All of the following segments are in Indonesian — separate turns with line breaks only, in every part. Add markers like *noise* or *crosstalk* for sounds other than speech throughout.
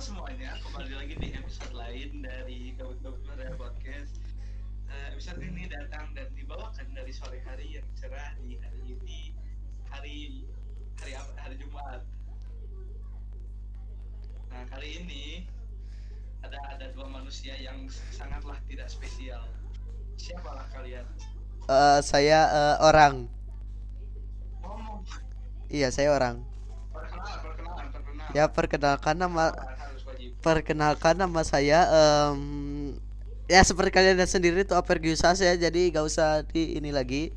semuanya, kembali lagi di episode lain dari Pada Podcast Eh, Episode ini datang dan dibawakan dari sore hari yang cerah di hari ini Hari hari apa? Hari Jumat Nah kali ini ada ada dua manusia yang sangatlah tidak spesial Siapalah kalian?
Eh, saya eh, orang.
Ngomong
Iya, saya orang.
Perkenalan, perkenalan, perkenalan
Ya, perkenalkan nama perkenalkan nama saya em, ya seperti kalian lihat sendiri itu Apergiusas ya, jadi gak usah di ini lagi.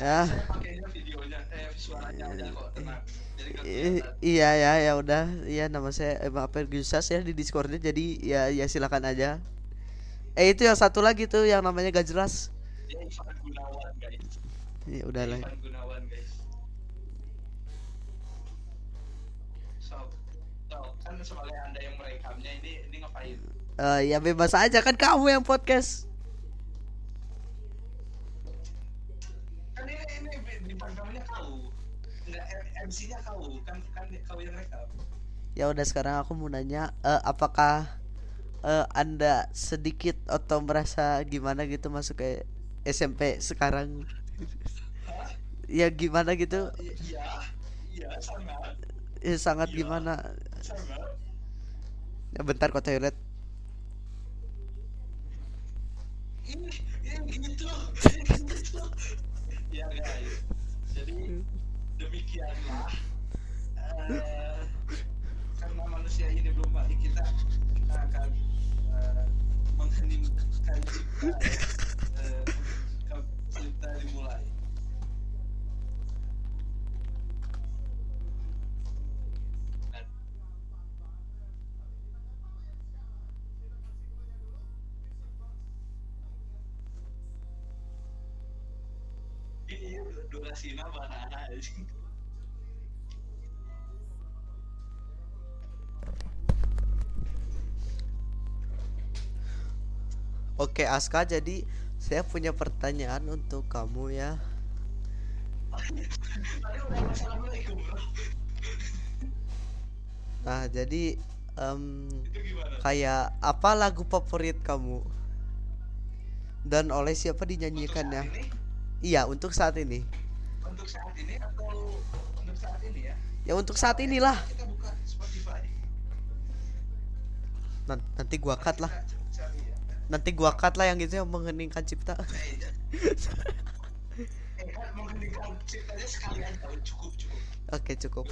Ya. Iya ya, ya udah. Iya nama saya emang Apergiusas ya di Discordnya, jadi ya ya silakan aja. Eh itu yang satu lagi tuh yang namanya gak jelas. Ya udahlah.
Gunawan guys. Kan sebagai anda yang merekamnya ini ini ngapain?
Eh ya bebas aja kan kamu yang podcast.
Kan ini ini di programnya kau, nggak MC-nya kau, kan kan kau yang rekam.
Ya udah sekarang aku mau nanya eh, apakah eh, Anda sedikit atau merasa gimana gitu masuk ke SMP sekarang? *laughs* Ya gimana gitu?
Iya, iya sangat,
Ya, sangat gimana? Ya bentar kok toilet.
Ini ini gitu, *laughs* ini gitu. Ya guys, jadi demikianlah eh, karena manusia ini belum balik kita kita akan eh, mengheningkan cipta
Oke Aska, jadi saya punya pertanyaan untuk kamu ya. Nah jadi
gimana?
kayak apa lagu favorit kamu? Dan oleh siapa dinyanyikannya? Iya untuk saat ini.
Untuk saat ini atau untuk saat ini ya?
Ya untuk saat inilah.
Kita buka Spotify.
Nan- Nanti gua cut lah.
Ya.
Nanti gua cut lah yang itu yang mengheningkan cipta. *laughs*
Eh, ja- eh kan mengheningkan ciptanya sekali aja oh, cukup cukup.
Oke cukup.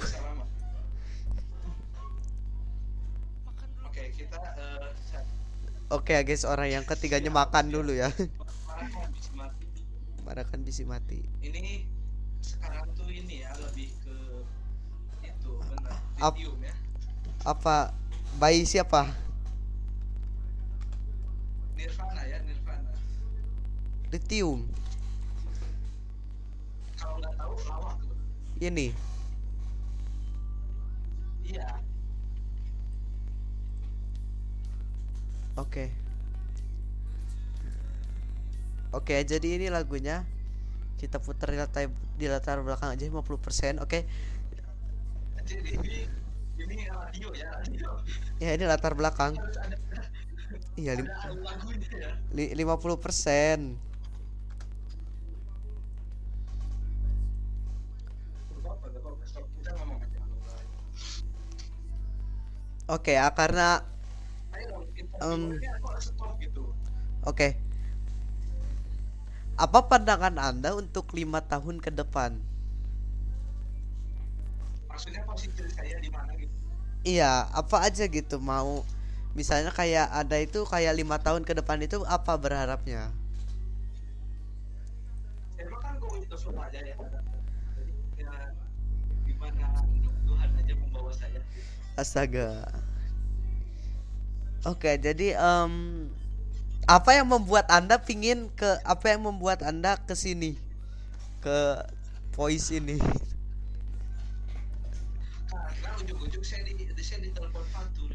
Oke kita eh,
Oke ya guys, orang yang ketiganya makan dulu ya.
Marahan bisa mati.
Marakan bisa mati.
Ini sekarang tuh ini ya lebih ke itu benar
Ap-
lithium ya.
Apa bayi siapa?
Nirvana ya Nirvana.
Lithium.
Kalau nggak tahu lawak tuh.
Ini.
Iya.
Oke. Oke, jadi ini lagunya kita putar di latar, di latar belakang aja 50%. Oke.
Jadi ini ini radio ya radio.
Ya ini latar belakang. Iya, lim-
ada lagunya ya.
li- 50%.
Gak apa-apa, gak apa-apa.
Apa pandangan Anda untuk lima tahun ke depan?
Maksudnya posisi saya di mana gitu.
Iya, apa aja gitu mau misalnya kayak ada itu kayak lima tahun ke depan itu apa berharapnya?
Saya kan with the flow aja ya. Jadi ya gimana Tuhan aja membawa saya.
Astaga. Oke, jadi em, apa yang membuat anda pingin ke apa yang membuat anda ke sini? Ke voice ini.
Karena ujung-ujung saya di, saya ditelepon fatur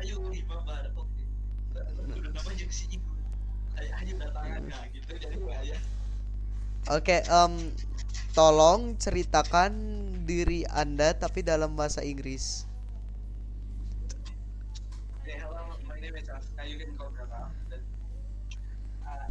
ayo lima bar udah nama jadi si ibu? Nah, gitu jadi ya.
Oke, okay, um, tolong ceritakan diri Anda tapi dalam bahasa Inggris.
Hey, hello, my name is Aska. You can call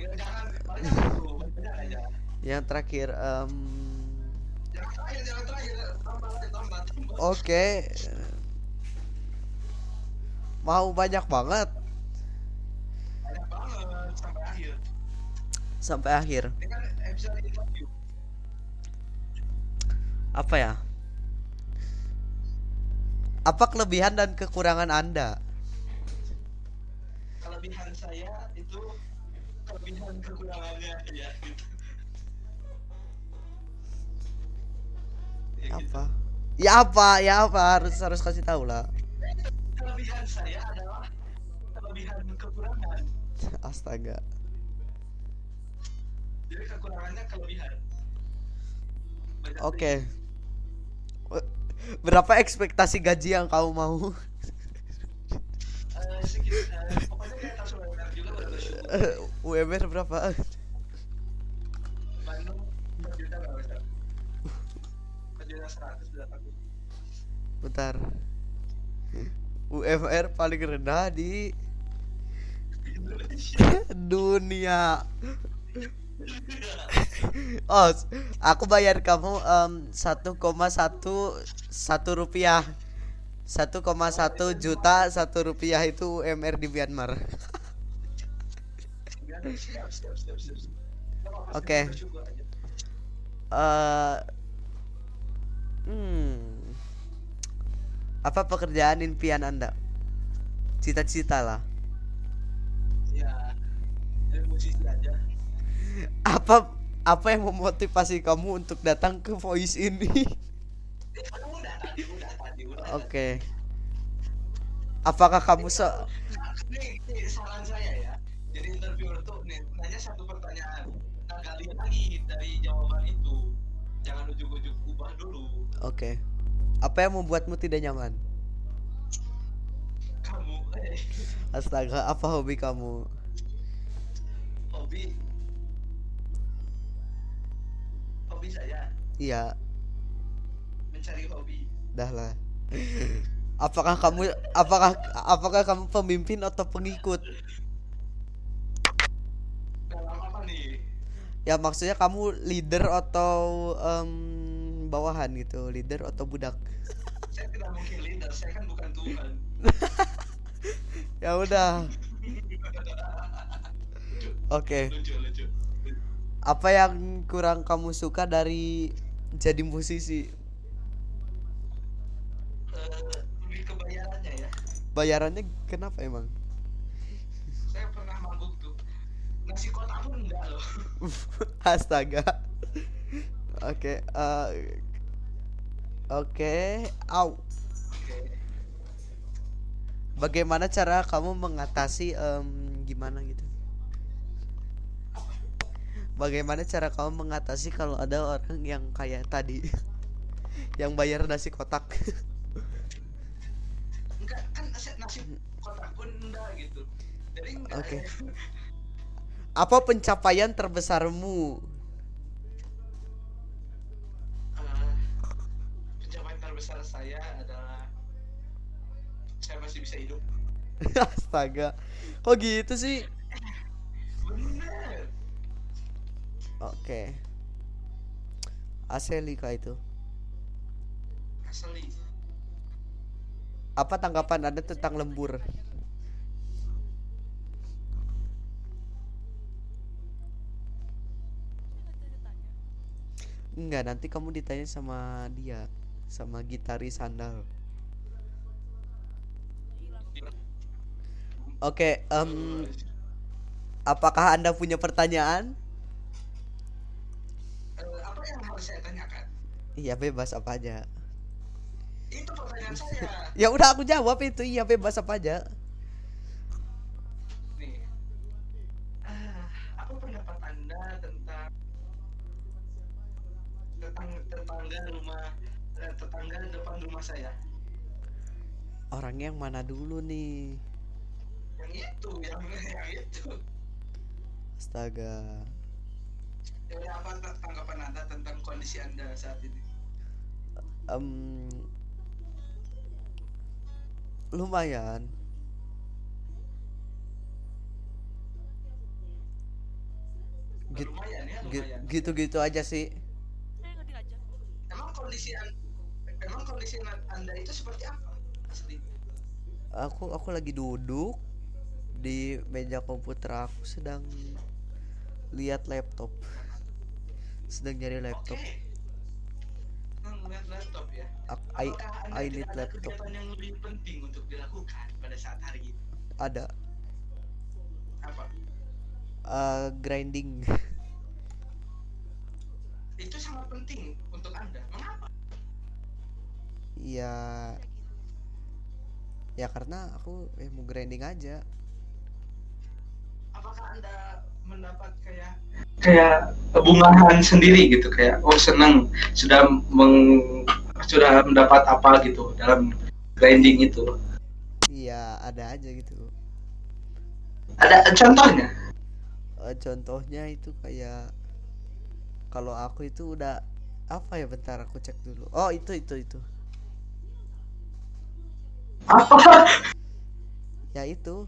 ya, tinggal jangan banyak dulu, banyak aja.
Yang terakhir,
tambah tambah, tambah.
oke. Mau banyak banget
Banyak banget sampai akhir.
sampai akhir.
Ini episode interview.
Apa ya? Apa kelebihan dan kekurangan Anda?
Kelebihan saya itu kelebihan kekurangannya ya gitu. Ya, gitu.
Apa? Ya apa? Ya apa? Harus harus kasih tahu lah.
Kelebihan saya adalah kelebihan kekurangan. *laughs*
Astaga.
Jadi kekurangannya kelebihan.
Oke. Berapa ekspektasi gaji yang kamu mau?
Eh, sedikit, eh, pokoknya *laughs* UMR
berapa?
Bandung 4 juta nggak bisa. 4 juta 100 udah takut.
Bentar. UMR paling rendah di *laughs* dunia. *laughs* Oh, aku bayar kamu em, 1,1 satu rupiah. 1,1 juta satu rupiah itu UMR di Myanmar.
Siap, siap, siap, siap, siap. Nggak apa-apa,
Oke.
bersyukur aja.
Eh, hmm. Apa pekerjaan impian Anda? Cita-cita lah.
Ya, musisi aja.
Apa apa yang memotivasi kamu untuk datang ke voice ini? Oke. Apakah kamu se
saran saya Jangan ujuk-ujuk ubah dulu.
Oke. Apa yang membuatmu tidak nyaman?
Kamu, eh, *laughs*
Astaga, apa hobi kamu?
hobi. Hobi saya
Iya,
mencari hobi.
dah lah. *laughs* Apakah kamu apakah apakah kamu pemimpin atau pengikut?
Dalam apa nih?
Ya maksudnya kamu leader atau em, bawahan gitu, leader atau budak?
Saya tidak mungkin leader, saya kan bukan Tuhan. *laughs*
Ya udah. Oke.
Lucu, lucu.
Apa yang kurang kamu suka dari jadi musisi?
Eh, lebih ke bayarannya ya.
Bayarannya kenapa emang?
Nasi kotak pun enggak loh. *laughs*
Astaga. Oke, eh, Oke, au.
Oke.
Bagaimana cara kamu mengatasi em, gimana gitu? Bagaimana cara kamu mengatasi kalau ada orang yang kayak tadi *laughs* yang bayar nasi kotak?
Enggak, kan nasi, nasi kotak pun enggak gitu. Jadi enggak.
Oke. *laughs* Apa pencapaian terbesarmu?
Eh, pencapaian terbesar saya adalah saya masih bisa hidup. *laughs*
Astaga. Kok gitu sih?
Bener.
Oke. Asli kah itu?
Asli.
Apa tanggapan Anda tentang lembur? Enggak, nanti kamu ditanya sama dia, sama gitaris sandal. Oke, em, apakah Anda punya pertanyaan?
Eh, apa yang harus saya tanyakan?
Iya, bebas apa aja.
Itu pertanyaan saya. *laughs*
Ya udah aku jawab itu, iya bebas apa aja.
Tetangga, rumah eh, tetangga depan rumah saya.
Orangnya yang mana dulu nih?
Yang itu, yang yang itu.
Astaga.
Jadi apa ta- tanggapan anda tentang kondisi anda saat ini?
Em, lumayan. Git-
lumayan ya, lumayan.
Gitu-gitu aja sih.
Emang kondisi an- emang kondisi an- anda itu seperti apa? Asli.
Aku aku lagi duduk di meja komputer aku sedang lihat laptop. Sedang nyari laptop.
Melihat laptop ya.
I, I need
ada
laptop.
yang lebih penting untuk dilakukan pada saat hari ini?
Ada
Apa?
eh, grinding. *laughs*
Itu sangat penting untuk anda. Mengapa?
Ya ya karena aku eh, mau grinding aja.
Apakah anda mendapat kayak kayak bungahan sendiri gitu kayak oh senang sudah meng sudah mendapat apa gitu dalam grinding itu
Iya, ada aja gitu.
ada contohnya
Eh, contohnya itu kayak kalau aku itu udah apa ya bentar aku cek dulu. Oh, itu itu itu.
apa
Ya itu.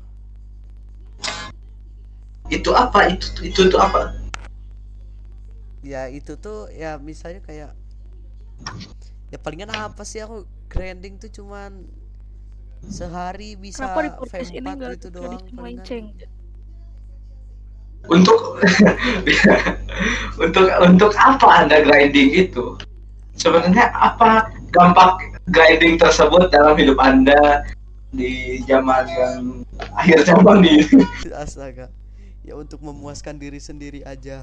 itu apa itu itu itu apa
Ya itu tuh ya misalnya kayak ya palingan apa sih aku grinding tuh cuman sehari bisa
Kenapa di podcast ini
V4
nggak
gitu
nggak
doang palingan.
Untuk *laughs* untuk untuk apa anda grinding itu sebenarnya apa dampak grinding tersebut dalam hidup anda di zaman yang akhir zaman ini *laughs*
Astaga. Ya untuk memuaskan diri sendiri aja.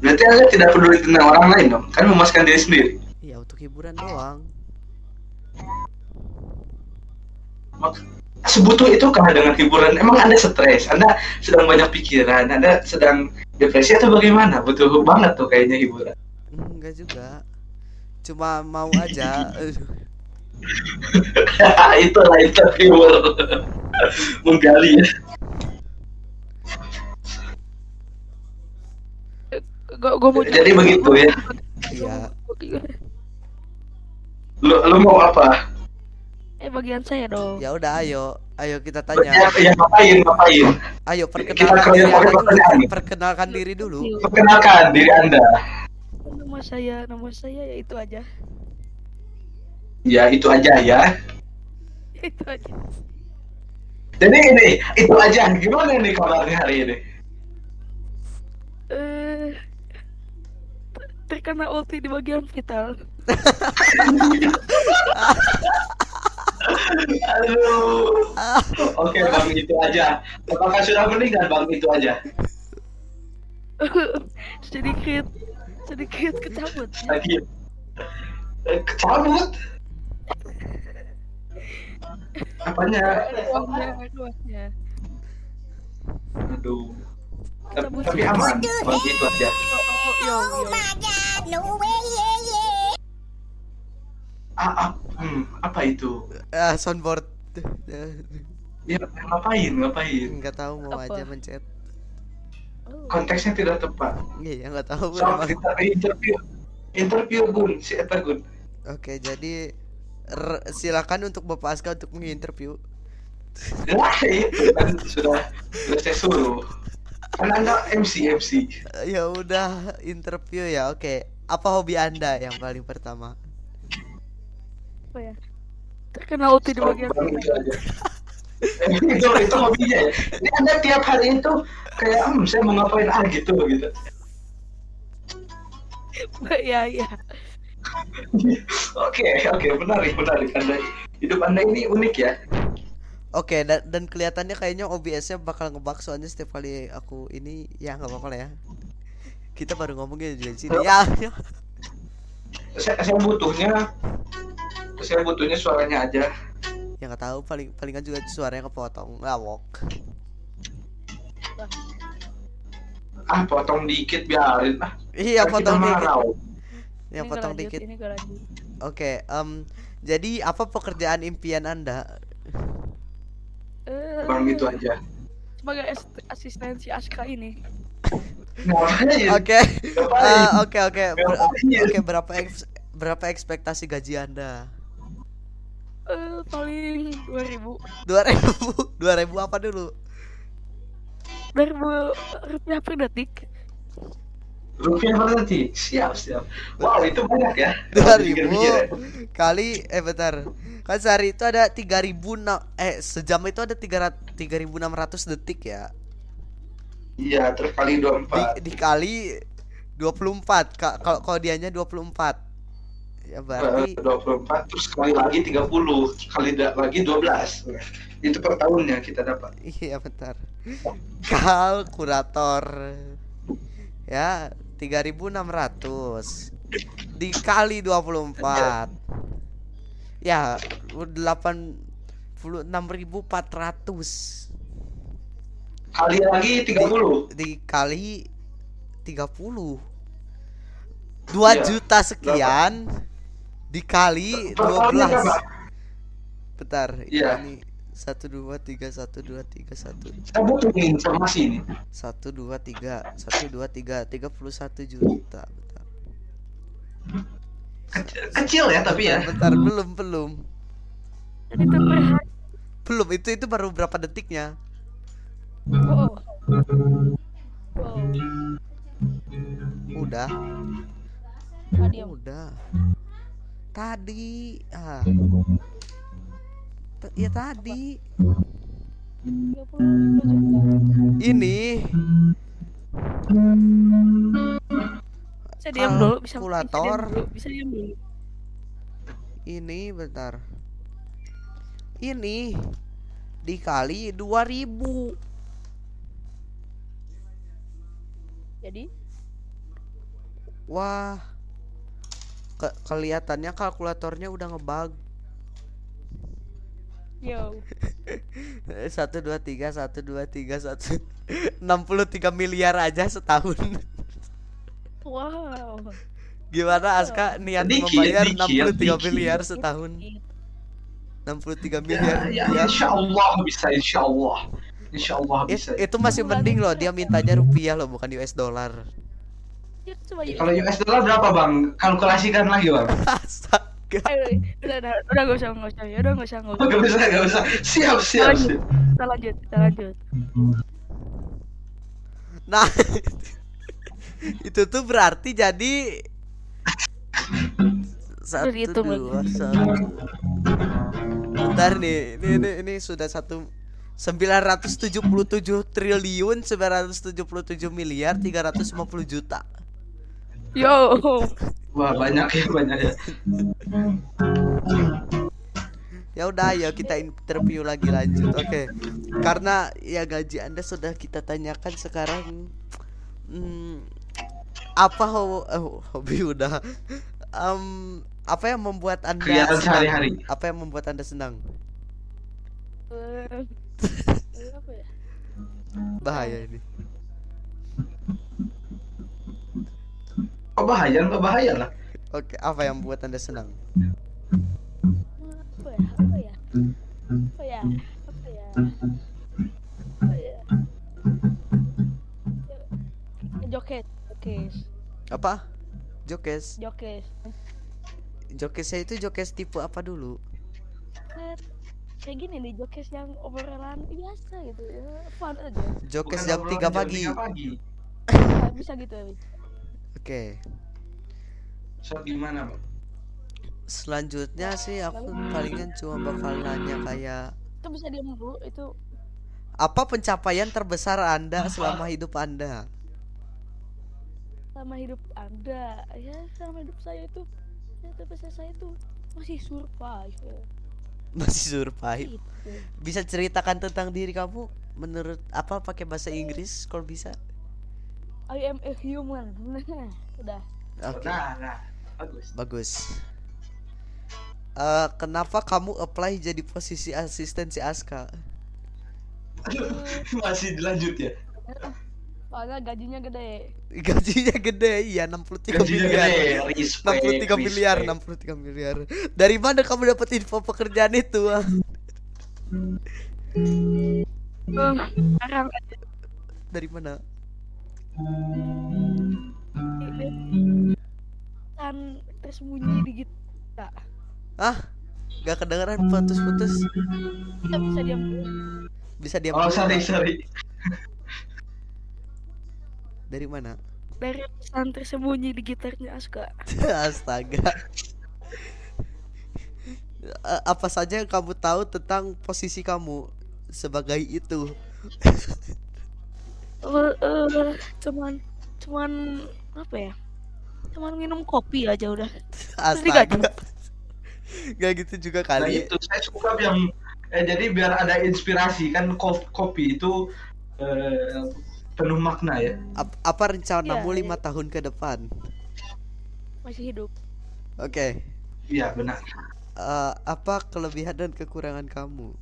berarti anda tidak peduli tentang orang lain dong kan memuaskan diri sendiri
Ya untuk hiburan doang.
Mak- sebutuh itu kah dengan hiburan emang anda stres anda sedang banyak pikiran anda sedang depresi atau bagaimana butuh banget tuh kayaknya hiburan
Enggak juga. Cuma mau aja.
Itulah interview menggali ya
mau
Jadi begitu ya?
Iya.
lu, lu mau apa
Eh bagian saya dong.
Ya udah ayo. Ayo kita
ya,
tanya.
ya ngapain ngapain
Ayo
Kita
perkenalkan
keroyok
diri
pakai
Anda
pertanyaan
dulu. Perkenalkan diri dulu.
perkenalkan diri anda
Nama saya, nama saya ya itu aja.
ya itu aja ya *laughs*
itu aja.
jadi ini itu aja gimana nih kabarnya hari ini
Eh terkena ulti di bagian vital. *laughs* *laughs*
aduh. Oke bang itu aja. Apakah sudah meninggal bang itu aja? *laughs*
Sedikit sedikit kecabut.
lagi. Eh, kecabut? Apanya? Aduh. Tapi, aman. Bang itu aja.
Oh, yo, yo.
Ah, ah, hmm, apa itu
ah, soundboard.
ya ngapain ngapain
Enggak tahu mau
Apa?
aja mencet.
Oh.
konteksnya tidak tepat
Iya, enggak tahu
soal
emang.
kita interview interview gun si Eta gun
Oke, jadi r- silakan untuk Bapak Aska untuk menginterview.
lah itu kan sudah sudah saya suruh kan anda MC MC
Ya udah, interview ya. Oke. Apa hobi Anda yang paling pertama?
Apa ya? Terkena ulti di bagian
Bang, itu itu itu hobinya ya ini anda tiap hari itu kayak hmm saya mau ngapain ah gitu gitu *laughs*
ya, ya.
oke oke menarik menarik anda hidup anda ini unik ya
Oke, dan, dan kelihatannya kayaknya OBS-nya bakal ngebug soalnya setiap kali aku ini ya nggak apa-apa lah ya. Kita baru ngomongin di sini. Ya, ya.
saya, saya butuhnya saya butuhnya suaranya aja
Ya nggak tahu paling palingan juga suaranya kepotong ngawok.
ah potong dikit biarin ah
Iya,
Kan kita
potong dikit.
marau.
Ya,
Ini
potong
lanjut,
dikit. Oke, em, jadi apa pekerjaan impian Anda?
Eh,
bang gitu aja
Sebagai as- asistensi Aska ini.
Oke. Eh, Oke, oke.
Ngapain?
Oke, berapa eks- berapa ekspektasi gaji Anda?
Eh, paling 2000
2000. 2000 apa dulu?
2000 rupiah per detik.
rupiah per detik siap siap wow itu banyak ya
2000
Pikir-pikir ya.
kali eh bentar. Kan sehari itu ada 3000 na- eh sejam itu ada 300 3600 detik ya.
iya terus kali
Di,
24
dikali 24 Ka- kalau kalau dianya 24. Ya berarti
Eh, 24 terus kali lagi 30 kali lagi 12 itu per tahunnya kita dapat.
Iya bentar Kalkulator Ya 3600 Dikali 24 Ya 86.400
kali lagi 30
Dikali 30 2
Iya,
juta sekian Dikali 12
berapa?
Bentar
Iya.
Ini 1 2 3 1 2 3 1
saya butuh informasi ini
satu dua tiga satu dua tiga tiga puluh satu juta bentar.
kecil, kecil ya tapi ya
bentar belum belum
Jadi itu per hari.
belum itu itu baru berapa detiknya
Oh. Oh.
udah udah tadi ah T- ya tadi
30 juta.
ini
Bisa diam dulu, bisa bisa diam
Kalkulator.
dulu, bisa diam dulu.
ini bentar ini dikali 2000
Jadi
wah ke- kelihatannya kalkulatornya udah ngebug.
Yo, *laughs*
satu dua tiga satu dua tiga satu. *laughs* Enam puluh tiga miliar aja setahun.
Wow.
gimana Aska? Niat
Dikit,
membayar enam puluh tiga miliar setahun. Enam puluh tiga
ya,
miliar
ya,
rupiah
insya Allah bisa insya Allah insya Allah
It-
bisa.
itu masih mending loh dia mintanya rupiah loh bukan US dollar
Ya, coba ya.
kalau US dollar berapa bang kalkulasikan lagi bang
astaga
Ayo, udah, udah, udah gak usah, gak usah, ya udah gak usah, gak usah.
Gak usah, gak usah. Siap, siap,
Lanjut.
siap.
Kita lanjut, kita lanjut.
nah itu tuh berarti jadi satu
lagi.
dua satu bentar nih ini ini, ini sudah satu 977 triliun 977 miliar 350 juta
Yo,
Wah, banyak ya, banyak ya.
ya udah ya kita interview lagi lanjut oke karena ya gaji anda sudah kita tanyakan sekarang hmm, apa ho- eh, hobi udah Em, apa yang membuat anda
Kegiatan
senang?
sehari-hari.
apa yang membuat anda senang
Eh, apa ya?
bahaya ini
Kok bahaya? Enggak bahaya lah.
oke apa yang membuat anda senang
Apa ya? Apa ya? Apa ya? Apa ya? Apa ya? Joket, jokes,
apa jokes
jokes.
jokesnya itu jokes tipe apa dulu
kayak gini nih jokes yang obrolan biasa gitu ya fun aja
jokes jam
obrolan
3 pagi
tiga pagi.
Nah, bisa gitu ya.
Oke.
So, gimana, Bang?
selanjutnya sih aku palingan cuma bakal nanya kayak
itu bisa diam dulu itu.
Apa pencapaian terbesar anda selama hidup anda?
Sama hidup anda? Ya sama hidup saya itu ya tapi saya saya itu masih survive.
Masih survive?
Gitu.
Bisa ceritakan tentang diri kamu? Menurut apa pakai bahasa Inggris kalau bisa
I am a human *laughs* udah
oke
Nah, nah. Bagus.
bagus Eh, kenapa kamu apply jadi posisi asisten si Aska *laughs*
Masih dilanjut ya?
soalnya gajinya gede *laughs*
Gajinya gede, iya 63
Gajinya
miliar.
gede, respect,
63 miliar,
respect.
63 miliar. Dari mana kamu dapat info pekerjaan itu?
sekarang aja
Dari mana?
Kan tersembunyi di kita
Ah, gak kedengeran putus-putus.
kita bisa diam dulu
Bisa diam
Oh sorry sorry.
Dari mana?
dari pesan tersembunyi di gitarnya Aska *laughs*
Astaga. Apa saja yang kamu tahu tentang posisi kamu sebagai itu? *laughs*
Eh, eh, cuman cuman apa ya cuman minum kopi aja udah.
Astaga. Gak gitu juga
Nah
kali.
itu saya suka yang eh, jadi biar ada inspirasi kan ko- kopi itu eh, penuh makna ya.
Ap- apa rencanamu
Iya,
lima tahun ke depan?
masih hidup
Oke.
Iya benar.
Eh, apa kelebihan dan kekurangan kamu?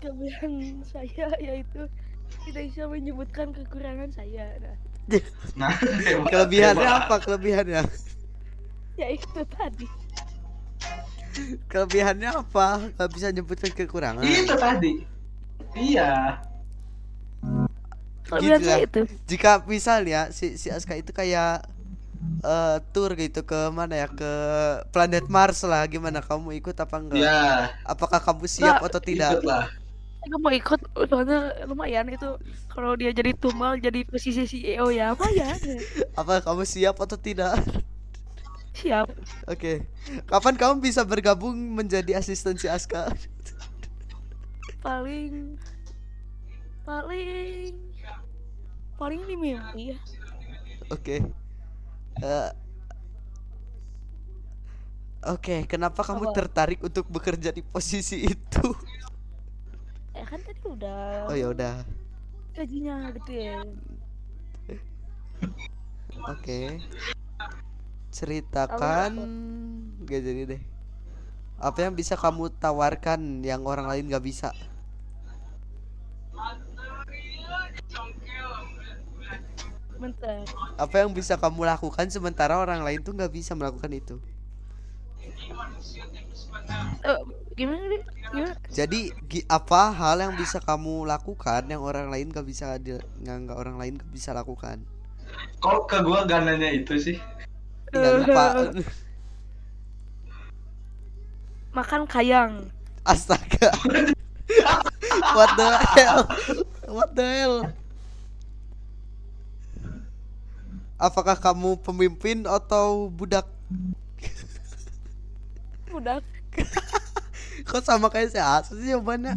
kelebihan *laughs* saya yaitu tidak bisa menyebutkan kekurangan saya nah,
Nah *laughs*
Kelebihannya apa? Kelebihannya?
ya itu tadi
Kelebihannya apa? Gak bisa nyebutkan kekurangan.
Itu tadi. Iya.
Gitu ya.
itu
Jika misalnya si si Aska itu kayak eh tour gitu ke mana ya ke planet Mars lah gimana kamu ikut apa enggak?
Ya.
Apakah kamu siap
Nah,
atau tidak?
Ikutlah.
Saya mau ikut soalnya lumayan itu kalau dia jadi tumbal jadi posisi CEO ya lumayan
Apa kamu siap atau tidak?
siap
Oke. Kapan kamu bisa bergabung menjadi asisten si Aska?
paling paling paling ini mimpi ya
Oke. Eh, Oke, kenapa kamu
Apa?
tertarik untuk bekerja di posisi itu?
Ya kan tadi udah
Oh ya udah.
gajinya gede
Oke. Ceritakan gak jadi deh. Apa yang bisa kamu tawarkan yang orang lain gak bisa?
bentar
Apa yang bisa kamu lakukan sementara orang lain tuh nggak bisa melakukan itu?
Eh, gimana gimana
Jadi gi- apa hal yang bisa kamu lakukan yang orang lain gak bisa nggak orang lain gak bisa lakukan?
Kok ke gua gak nanya itu sih?
Iya lupa. *laughs*
makan kayang
Astaga. What the hell? What the hell? Apakah kamu pemimpin atau budak?
udah *laughs*
Kok sama kayak si Asa sih jawabannya?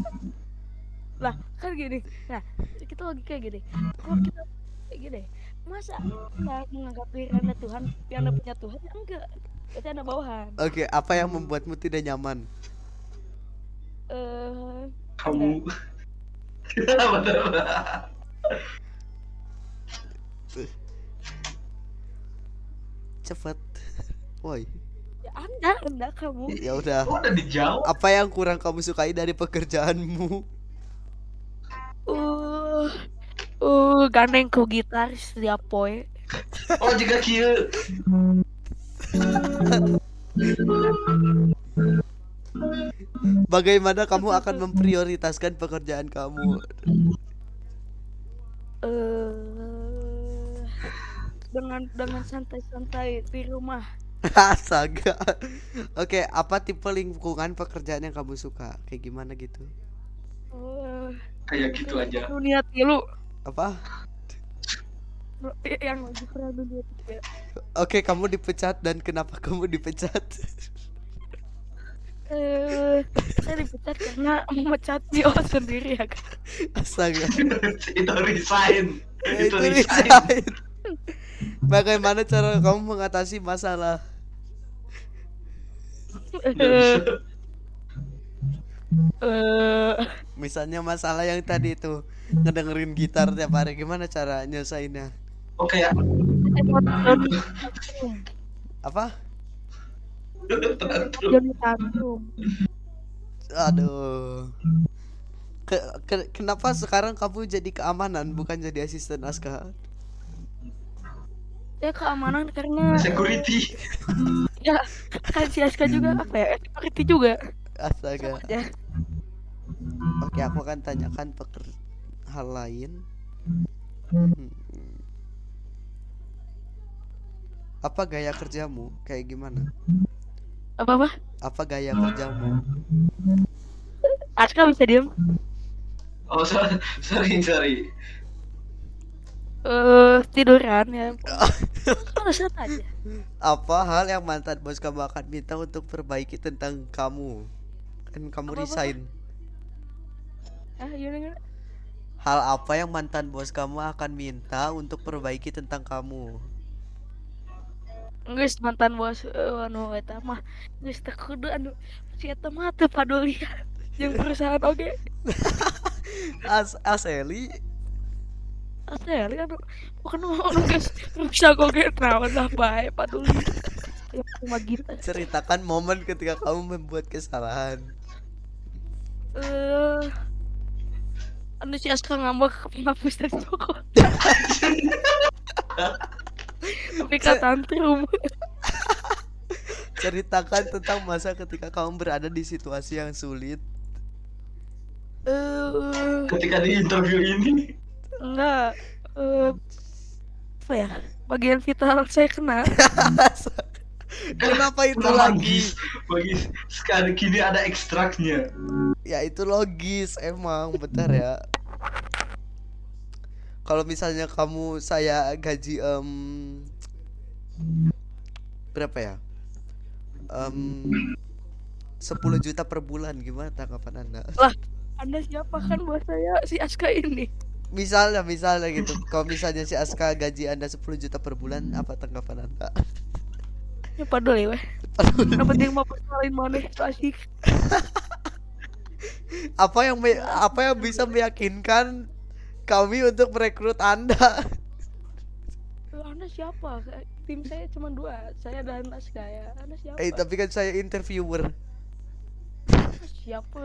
lah kan gini nah kita lagi kayak gini kalau kita kayak gini masa kita menganggap diri anda Tuhan anda punya Tuhan ya enggak berarti anda bawahan
Oke, apa yang membuatmu tidak nyaman?
eh
Kamu. Betul.
Cepet. Woi,
anda anda kamu
ya udah.
Udah dijawab.
Apa yang kurang kamu sukai dari pekerjaanmu?
uh uh gandeng ku gitar setiap poe *laughs*
Oh jika kieu.
Bagaimana kamu akan memprioritaskan pekerjaan kamu?
eh dengan dengan santai-santai di rumah *laughs*
Astaga. Oke, apa tipe lingkungan pekerjaan yang kamu suka? Kayak gimana gitu?
eh
Kayak gitu aja.
dunia tilu
Apa?
Eh, yang lagi dunia tilu.
Oke, kamu dipecat dan kenapa kamu dipecat?
eh saya dipecat karena memecat Dio sendiri ya kan
Astaga. *laughs*
itu resign.
Ya,
itu
itu
resign.
resign. Bagaimana cara kamu mengatasi masalah?
eh eh,
Misalnya masalah yang tadi itu ngedengerin gitar tiap hari gimana cara nyelesainnya?
Oke ya.
Apa?
Tantrum
Aduh. ke- ke- kenapa sekarang kamu jadi keamanan bukan jadi asisten Aska?
Ya keamanan *laughs* karena
security *laughs*
ya kan si Aska juga apa ya security juga
Astaga.
ya
Oke, aku akan tanyakan peker hal lain. Hmm. Apa gaya kerjamu? Kayak gimana?
apa apa
Apa gaya kerjamu?
Aska bisa diem
oh so- *laughs* sorry sorry
eh tiduran ya alasan aja
Apa hal yang mantan bos kamu akan minta untuk perbaiki tentang kamu? Kan kamu
Apa-apa?
resign.
ah gimana gimana
Hal apa yang mantan bos kamu akan minta untuk perbaiki tentang kamu?
Geus mantan bos eh, anu eta mah geus teu kudu anu si eta mah teu paduli *laughs* jeung perusahaan oge *laughs*
As Aseli
asli anu bukan anu geus rusak oge naon lah bae paduli ya cuma gitu.
Ceritakan momen ketika kamu membuat kesalahan.
eh anu si Aska ngambek penghapus dari toko tapi kata tantrum
Ceritakan tentang masa ketika kamu berada di situasi yang sulit.
eh
ketika di interview ini
enggak eh apa ya bagian vital saya kena *laughs*
Kenapa itu lagi?
logis bagi sekali kini ada ekstraknya
Ya itu logis emang bentar ya. Kalau misalnya kamu saya gaji em berapa ya? Em 10 juta per bulan gimana tanggapan Anda?
anda siapa kan buat saya si Aska ini
Misalnya misalnya gitu. Kalau misalnya si Aska gaji Anda 10 juta per bulan apa tanggapan Anda?
ya padahal ya weh yang penting mau perkenalin mana itu asik *laughs*
apa yang me- apa yang bisa meyakinkan kami untuk merekrut Anda?
Anda siapa tim saya cuma dua saya dan Aska ya anda siapa
Eh tapi kan saya interviewer.
Siapa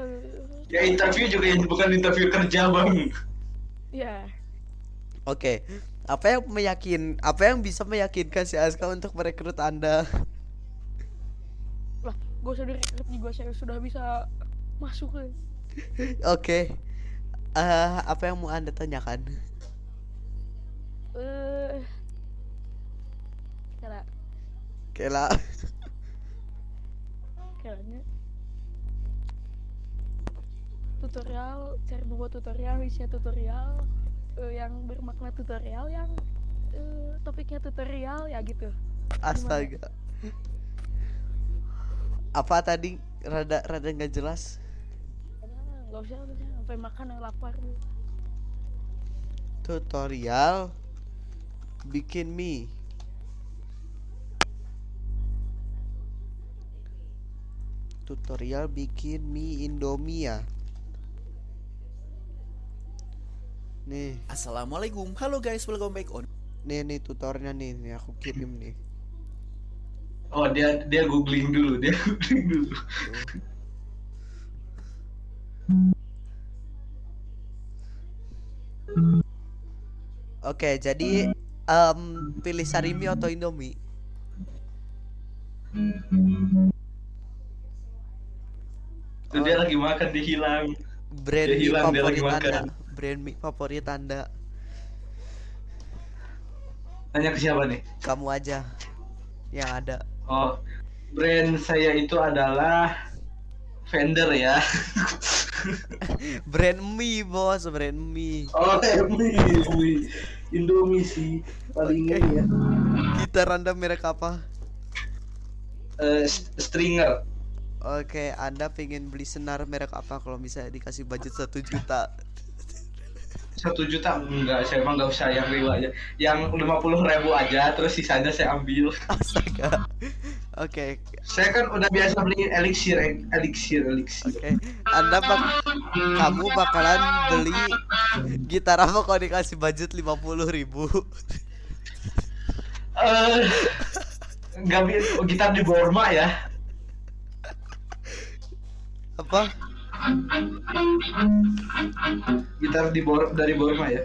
ya interview juga yang bukan interview kerja bang
ya
Oke. Apa yang meyakin apa yang bisa meyakinkan si Aska untuk merekrut Anda? *laughs*
lah gue usah direkrut juga saya sudah bisa masuk ke *laughs*
Oke. Eh, apa yang mau Anda tanyakan?
eh kira
Kela.
kayaknya tutorial cari membuat tutorial isinya tutorial eh, yang bermakna tutorial yang eh, topiknya tutorial ya gitu
Astaga. Apa tadi rada rada nggak jelas?
Nggak usah nggak usah sampai makan yang lapar
Tutorial bikin mie. Tutorial bikin mie Indomie ya. Nih,
Assalamualaikum, halo guys, welcome back on
nih nih tutornya nih, nih aku kirim nih.
oh dia dia googling dulu dia *laughs* googling dulu
Oke, jadi em pilih sarimi atau Indomie?
Tuh dia lagi makan dia hilang
Brand
Dia hilang, dia lagi makan.
Brand mie favorit Anda.
tanya ke siapa nih
Kamu aja yang ada.
oh brand saya itu adalah vendor ya *laughs*
Brand mie, Bos, brand mie.
oh mie mie Indomie sih paling ini ya
Gitar Anda merek apa?
S- stringer
Oke, Anda pengen beli senar merek apa kalau misalnya dikasih budget satu juta?
Satu juta enggak saya emang nggak usah yang riwa aja yang lima puluh ribu aja terus sisanya saya ambil *laughs*
Astaga. Oke,
saya kan udah biasa beli elixir eh, elixir elixir
oke. Anda bak kamu bakalan beli gitar apa kalau dikasih budget 50.000 ribu?
eh nggak gitar di Borma ya
Apa?
Gitar di Bor dari Borma ya.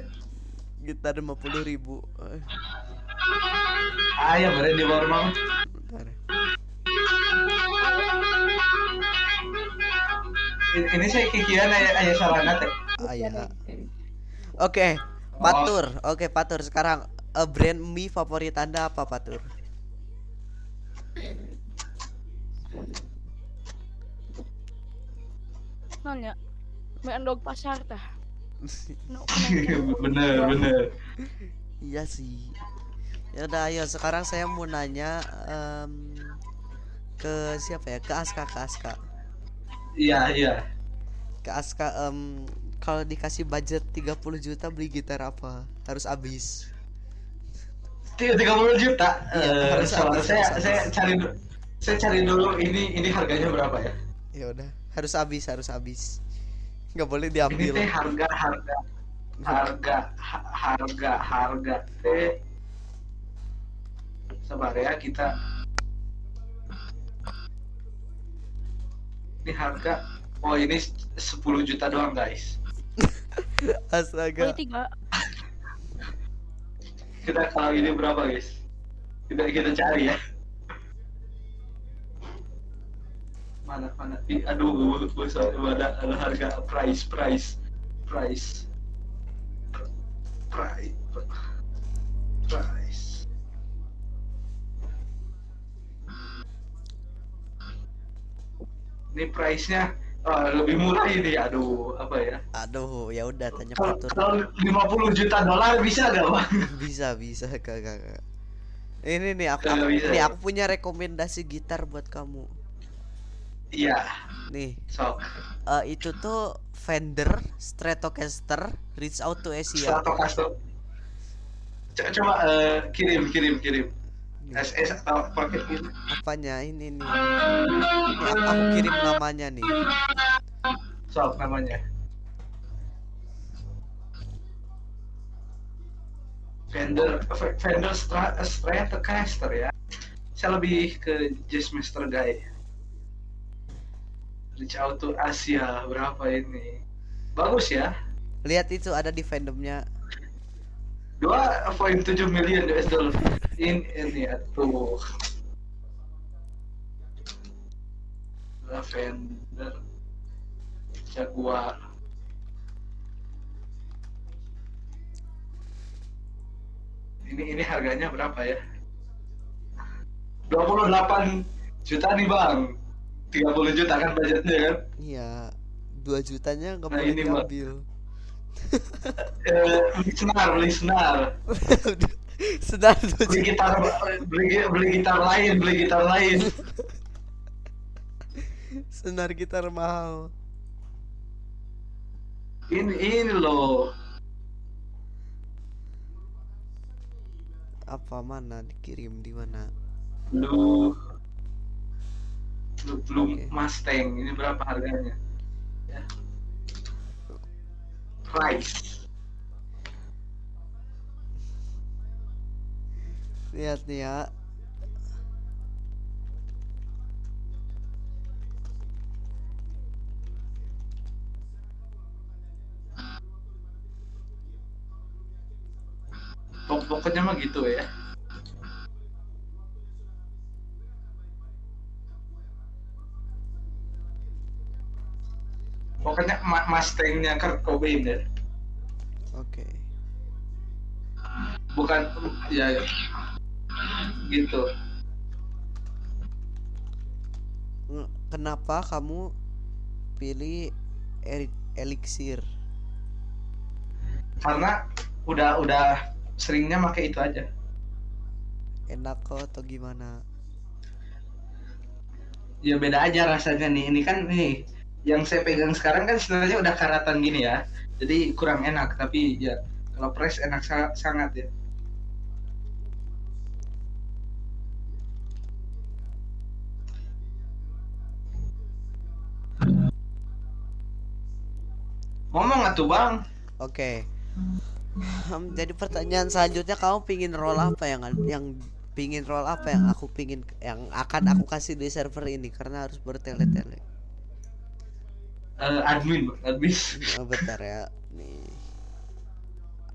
gitar 50 ribu Eh,
Ah ya bener di Borma.
bentar.
Ini, saya kikian aya aya salahna teh.
Ya. Oke, Patur. Oke, Patur. Sekarang eh, brand mie favorit Anda apa, Patur?
Nanya. Mie endog pasar tah. *laughs* No,
bener bener.
Iya sih. Ya udah, ayo sekarang saya mau nanya em, ke siapa ya? Ke Aska, ke Aska.
Iya iya.
Ke Aska em, kalau dikasih budget 30 juta beli gitar apa? Harus habis.
Tiga tiga puluh juta.
Iya,
Eh,
harus habis,
saya
harus
saya
habis.
cari saya cari dulu ini ini harganya berapa ya?
Ya udah, harus habis, harus habis. Nggak boleh
Ini
diambil.
teh harga harga harga ha- harga harga teh sabar ya kita ini harga oh ini 10 juta doang guys *laughs*
Astaga.
Kali tiga.
kita kalau ini berapa guys kita kita cari ya mana mana Ih, aduh bos ada ada harga price price price. Price price. Ini price nya lebih murah ini. Aduh apa ya?
Aduh, ya udah tanya
kalau kalau 50 juta dolar bisa gak bang *laughs*
bisa bisa kak kakak ini nih aku,
Kagak
aku- nih
ya?
aku punya rekomendasi gitar buat kamu
iya
nih
sok
eh, itu tuh Fender Stratocaster Reach Out to Asia
Stratocaster. Co- Coba eh, kirim kirim kirim. SS atau paket ini.
apanya ini nih ini aku, kirim namanya nih
Sok namanya. Fender Stra- Stratocaster ya. Saya lebih ke Jazzmaster guy. Reach out to Asia berapa ini? Bagus ya.
lihat itu ada di fandomnya
2,7 million US dollar. Ini ini atuh. Lavender Jaguar. Ini ini harganya berapa ya? 28 juta nih bang 30 juta kan budgetnya kan?
Iya dua jutanya nggak
Nah,
boleh
ini,
diambil.
Eh, beli senar beli senar. *laughs*
Dua
beli gitar beli, beli gitar lain beli gitar lain.
Senar gitar mahal.
Ini ini loh.
Apa mana dikirim di mana?
Blue blue
Oke.
Mustang. Ini berapa harganya? Ya. price.
Lihat nih ya.
Pok- pokoknya mah gitu ya pokoknya ma- Mustangnya Kurt Cobain ya
oke.
Bukan ya gitu.
Kenapa kamu pilih eri- elixir
karena udah udah seringnya pakai itu aja.
Enak kok atau gimana?
Ya beda aja rasanya nih. Ini kan nih yang saya pegang sekarang kan sebenarnya udah karatan gini ya. Jadi kurang enak tapi ya kalau press enak sa- sangat ya. Ngomong atuh bang.
Oke. Em, jadi pertanyaan selanjutnya kamu pingin roll apa yang yang pingin roll apa yang aku pingin yang akan aku kasih di server ini? Karena harus bertele-tele
Eh, admin admin
Oh, bentar ya. Nih.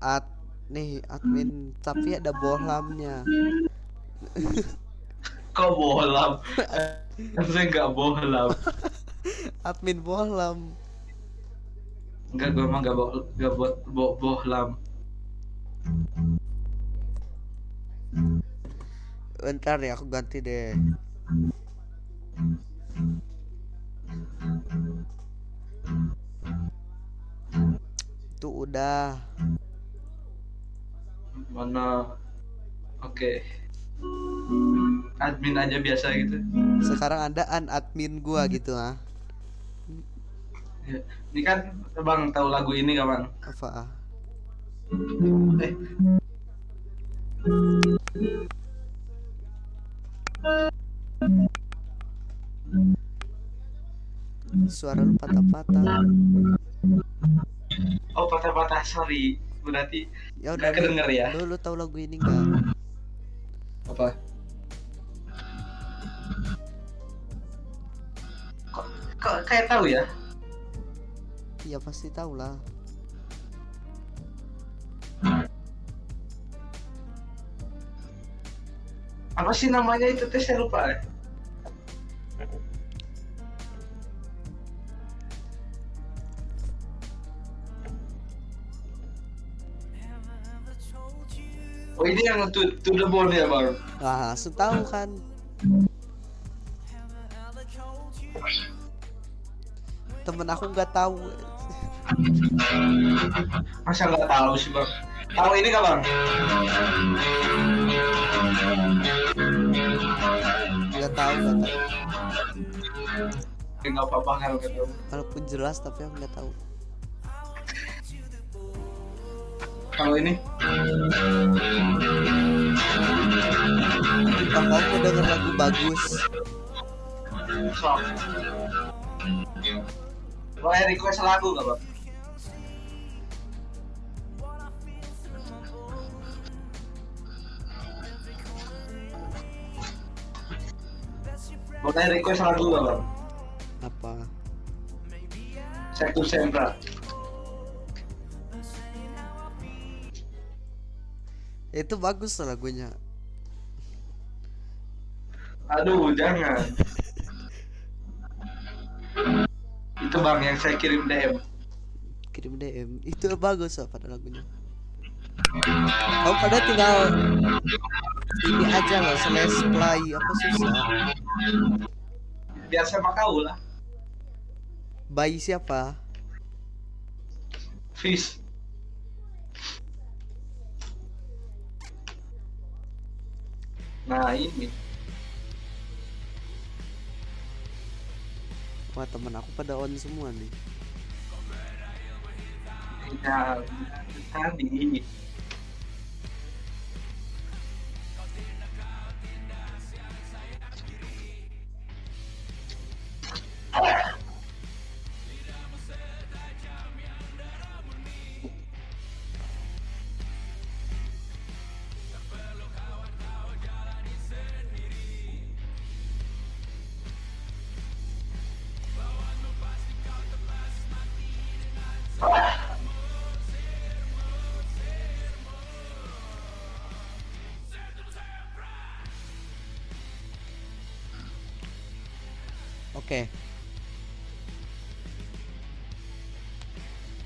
Ad nih admin tapi ada bohlamnya.
kok bohlam saya nggak bohlam
Admin bohlam.
Enggak, gue emang gak boh, gak boh, boh, bohlam.
Bentar ya aku ganti deh. Tuh udah.
Mana? Oke. Admin aja biasa gitu.
Sekarang ada an admin gua gitu ah.
Ini kan bang tahu lagu ini gak bang?
Apa? ah?
Eh,
Suara lu patah-patah.
oh patah-patah sorry. Berarti
Ya udah
kedenger ya?
Lu, lu tahu lagu ini enggak?
apa? Kok, kok kayak tahu ya?
Iya pasti tahu lah.
Apa sih namanya itu tes saya lupa. ya. Ini yang to, to the bone ya bang?
Nah, langsung tahu kan. Temen aku nggak tahu.
Masa nggak tahu sih bang? Tahu ini nggak bang?
Nggak tahu nggak tahu.
Nggak apa-apa kalau nggak tahu.
Walaupun jelas tapi aku nggak tahu.
Kalau ini?
Kamu mau denger lagu bagus,
Sok. Boleh request lagu nggak bang? Boleh request lagu nggak bang?
apa?
Sektor Sempra.
Itu bagus lagunya.
Aduh, jangan. Itu bang yang saya kirim DM.
Kirim DM. Itu bagus loh pada lagunya. Kamu pada tinggal ini aja loh slash play apa susah.
Biar sama kau lah.
Bayi siapa?
Fish. Nah ini.
Wah temen aku pada on semua nih.
Ya, tadi.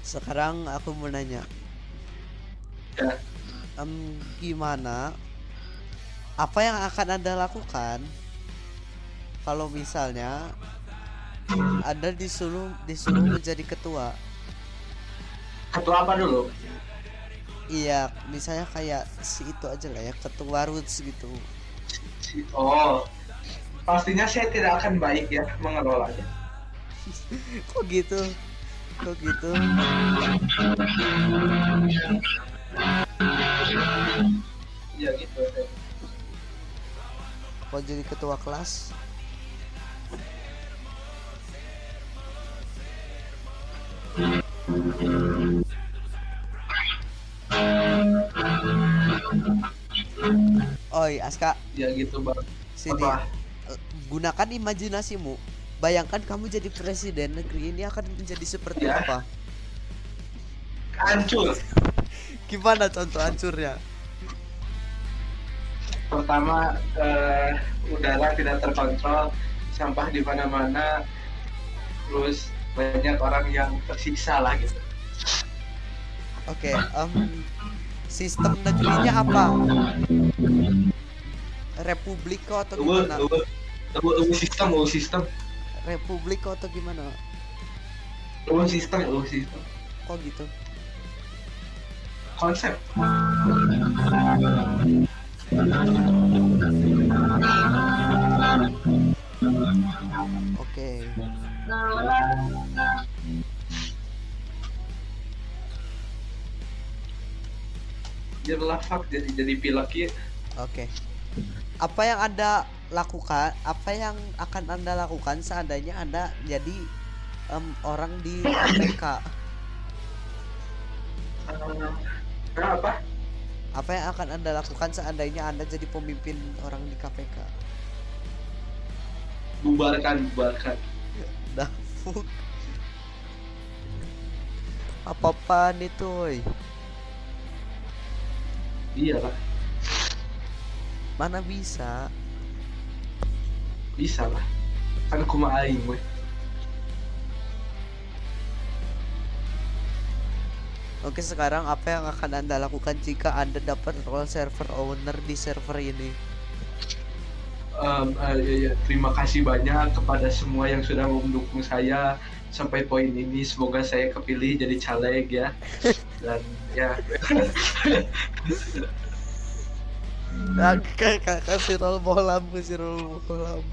Sekarang aku mau nanya,
Ya.
em, gimana? Apa yang akan anda lakukan kalau misalnya anda disuruh disuruh menjadi ketua?
Ketua apa dulu?
Iya, misalnya kayak si itu aja lah ya, ketua roots gitu.
Oh, pastinya saya tidak akan baik ya mengelolanya. *laughs*
Kok gitu? Kok gitu?
Iya gitu.
Kok jadi ketua kelas? Oi, Aska,
Ya gitu bang.
sini.
Apa?
Gunakan imajinasimu. Bayangkan kamu jadi presiden negeri ini akan menjadi seperti
Ya.
apa?
Hancur.
Gimana contoh hancurnya?
Pertama eh, udara tidak terkontrol sampah di mana-mana terus banyak orang yang tersiksa lah gitu.
Oke em, sistem negerinya apa? Republik atau gimana?
uwe, uwe, uwe sistem, uwe sistem,
republik atau gimana
sistem, uwe sistem.
kok gitu
Konsep.
oke
Jadi lafak jadi jadi pilek ya.
Oke. Apa yang Anda lakukan? Apa yang akan Anda lakukan seandainya Anda jadi em, orang di KPK?
Eh, Kenapa?
Apa yang akan Anda lakukan seandainya Anda jadi pemimpin orang di KPK?
Bubarkan, bubarkan.
Dah, fuck. Apa-apaan itu, woy?
Iya lah,
Mana bisa?
Bisa lah. Kan kuma aing weh.
Oke, sekarang apa yang akan Anda lakukan jika Anda dapat role server owner di server ini?
Em, eh, iya, iya. Terima kasih banyak kepada semua yang sudah mendukung saya sampai poin ini. Semoga saya kepilih jadi caleg ya. *laughs* Dan ya,
Nah, kakak kasih roll bolam, kasih roll bolam.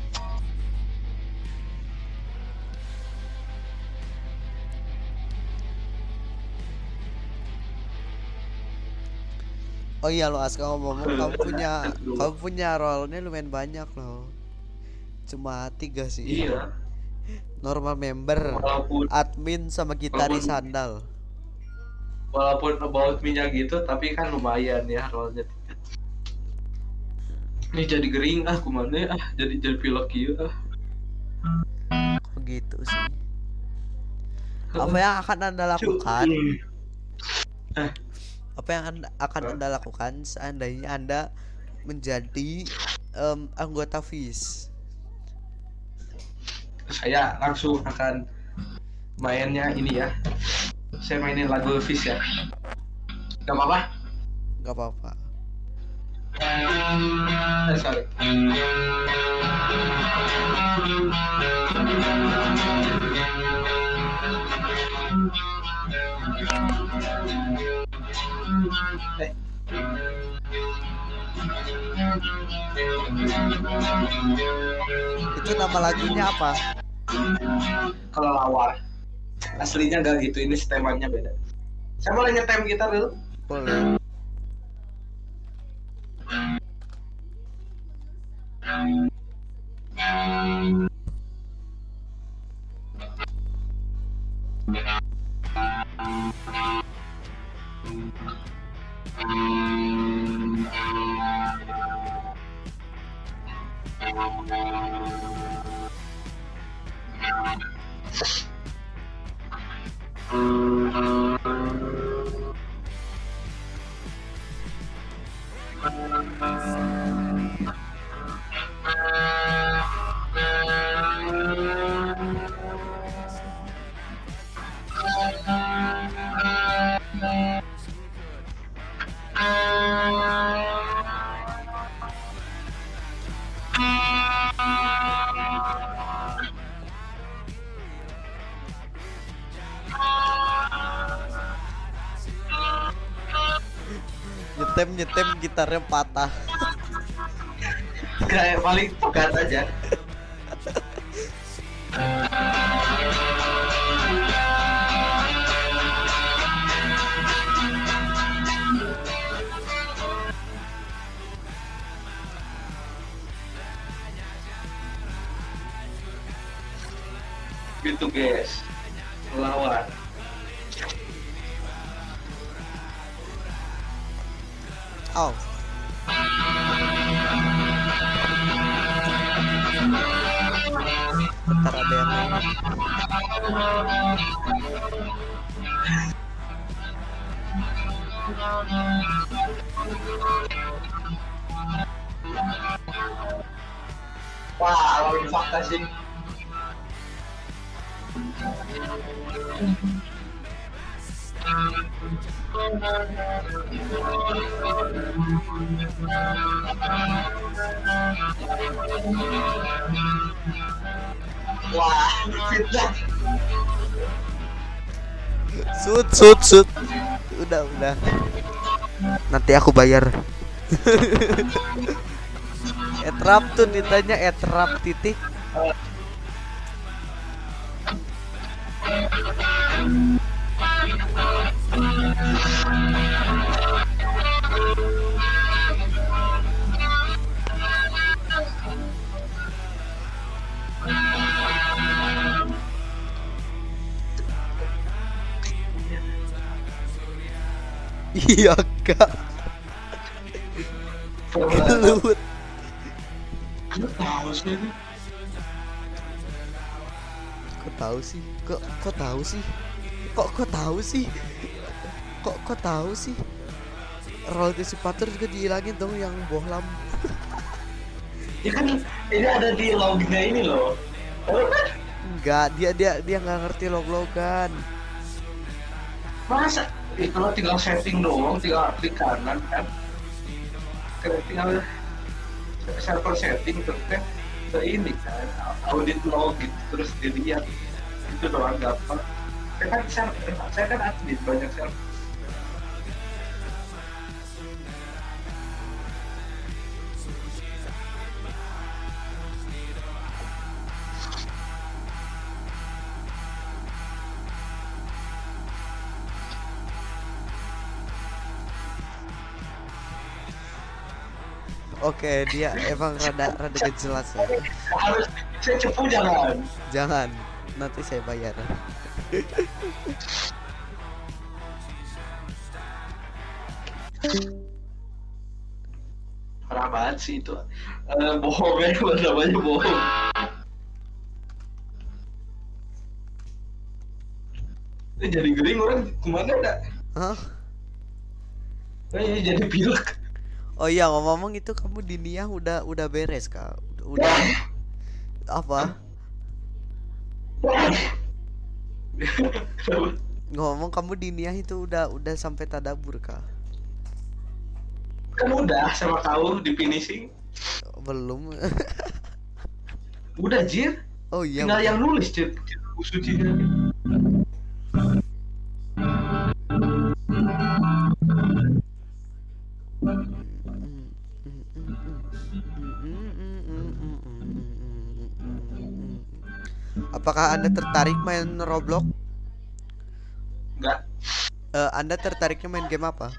Oh iya lo Aska ngomong kamu punya kamu punya rollnya lumayan banyak loh. Cuma tiga sih.
iya.
Normal member,
Walaupun
admin sama gitaris
Walaupun-
sandal.
walaupun about minyak gitu tapi kan lumayan ya rollnya ini jadi gering ah kumana ya, ah jadi jadi pilek gitu ah
Begitu sih. Apa yang akan anda lakukan? Apa yang anda, akan
Hah?
anda lakukan seandainya anda menjadi em, anggota FIS?
saya langsung akan mainnya ini ya saya mainin lagu Fish ya gak apa-apa
Gak apa-apa.
Eh, sorry Eh.
Itu nama lagunya apa?
kalau lawar aslinya gak gitu ini temanya beda saya boleh nyetem gitar dulu
Boleh. Nyetem Thank you. Nyetem gitarnya patah.
kayak paling pegat aja
Sud, sud. Udah, udah. Nanti aku bayar. *laughs* etrap tuh ditanya etrap titik. Iya kak. Gelut.
Lu tahu sih?
Kok tahu sih? Kok kok tahu sih? Kok kok tahu sih? Kok kok tahu sih? Roll dissipator juga dihilangin dong yang bohlam.
Ya kan ini ada di lognya ini loh.
Enggak, dia dia dia nggak ngerti log-logan.
Masa? Eh, kalau tinggal setting doang, tinggal klik kanan kan. Tinggal server setting terus kan ke ini kan audit log gitu terus dilihat itu doang gampang. Saya kan saya kan admin banyak server.
Oke, dia emang rada rada jelas ya.
Harus saya cepu jangan.
Jangan, nanti saya bayar.
Parah banget sih itu. Eh bohong ya, namanya bohong. Ini jadi gering orang ke mana dah?
Hah?
Eh, jadi pilek.
Oh iya ngomong-ngomong itu kamu di Nia udah udah beres kak. Udah, udah apa? Ngomong kamu di Nia itu udah udah sampai tadabur kak?
kan udah sama kau di finishing.
Belum.
Udah jir,
Oh iya.
tinggal yang nulis jir. Buku
Apakah Anda tertarik main Roblox?
Enggak,
Eh, anda tertariknya main game apa?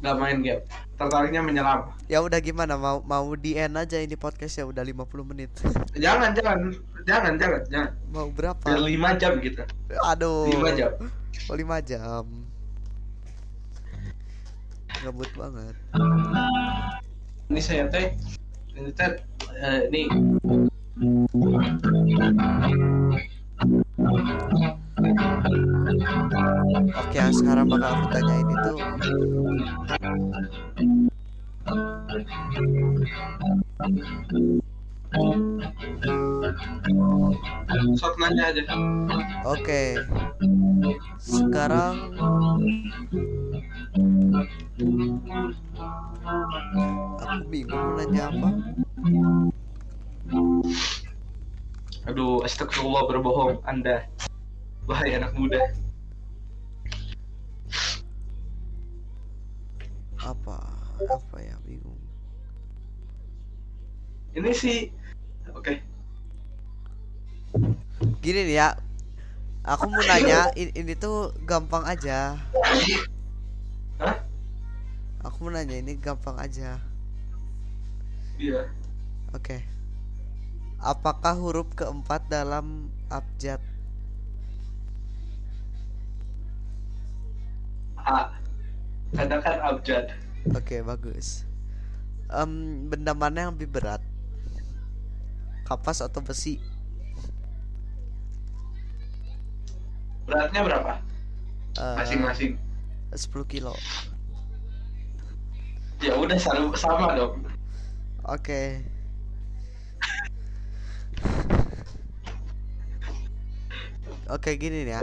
enggak main game. Tertariknya menyelam.
Ya udah gimana mau mau di end aja ini podcast ya udah 50 menit. *laughs*
Jangan, jangan, jangan, jangan, jangan.
mau berapa?
Biar lima jam gitu.
Aduh.
Lima jam.
Oh, 5 jam. Ngebut banget.
Ini saya teh, ini teh, eh, ini
Oke, yang sekarang bakal aku tanyain itu
sok nanya aja.
Oke. Sekarang aku bingung mau nanya apa.
Aduh, astagfirullah berbohong Anda. Wahai anak muda.
Apa? Apa ya bingung.
Ini sih Oke.
Gini nih ya. Aku mau nanya ini, ini tuh gampang aja.
Hah?
Aku mau nanya ini gampang aja.
Iya.
Oke. Apakah huruf keempat dalam abjad?
A. Ada kan abjad.
Oke, bagus. Em, benda mana yang lebih berat? kapas atau besi
Beratnya berapa?
Eh,
Masing-masing.
10 kilo
Ya udah sama, dong.
Oke. Oke gini nih ya.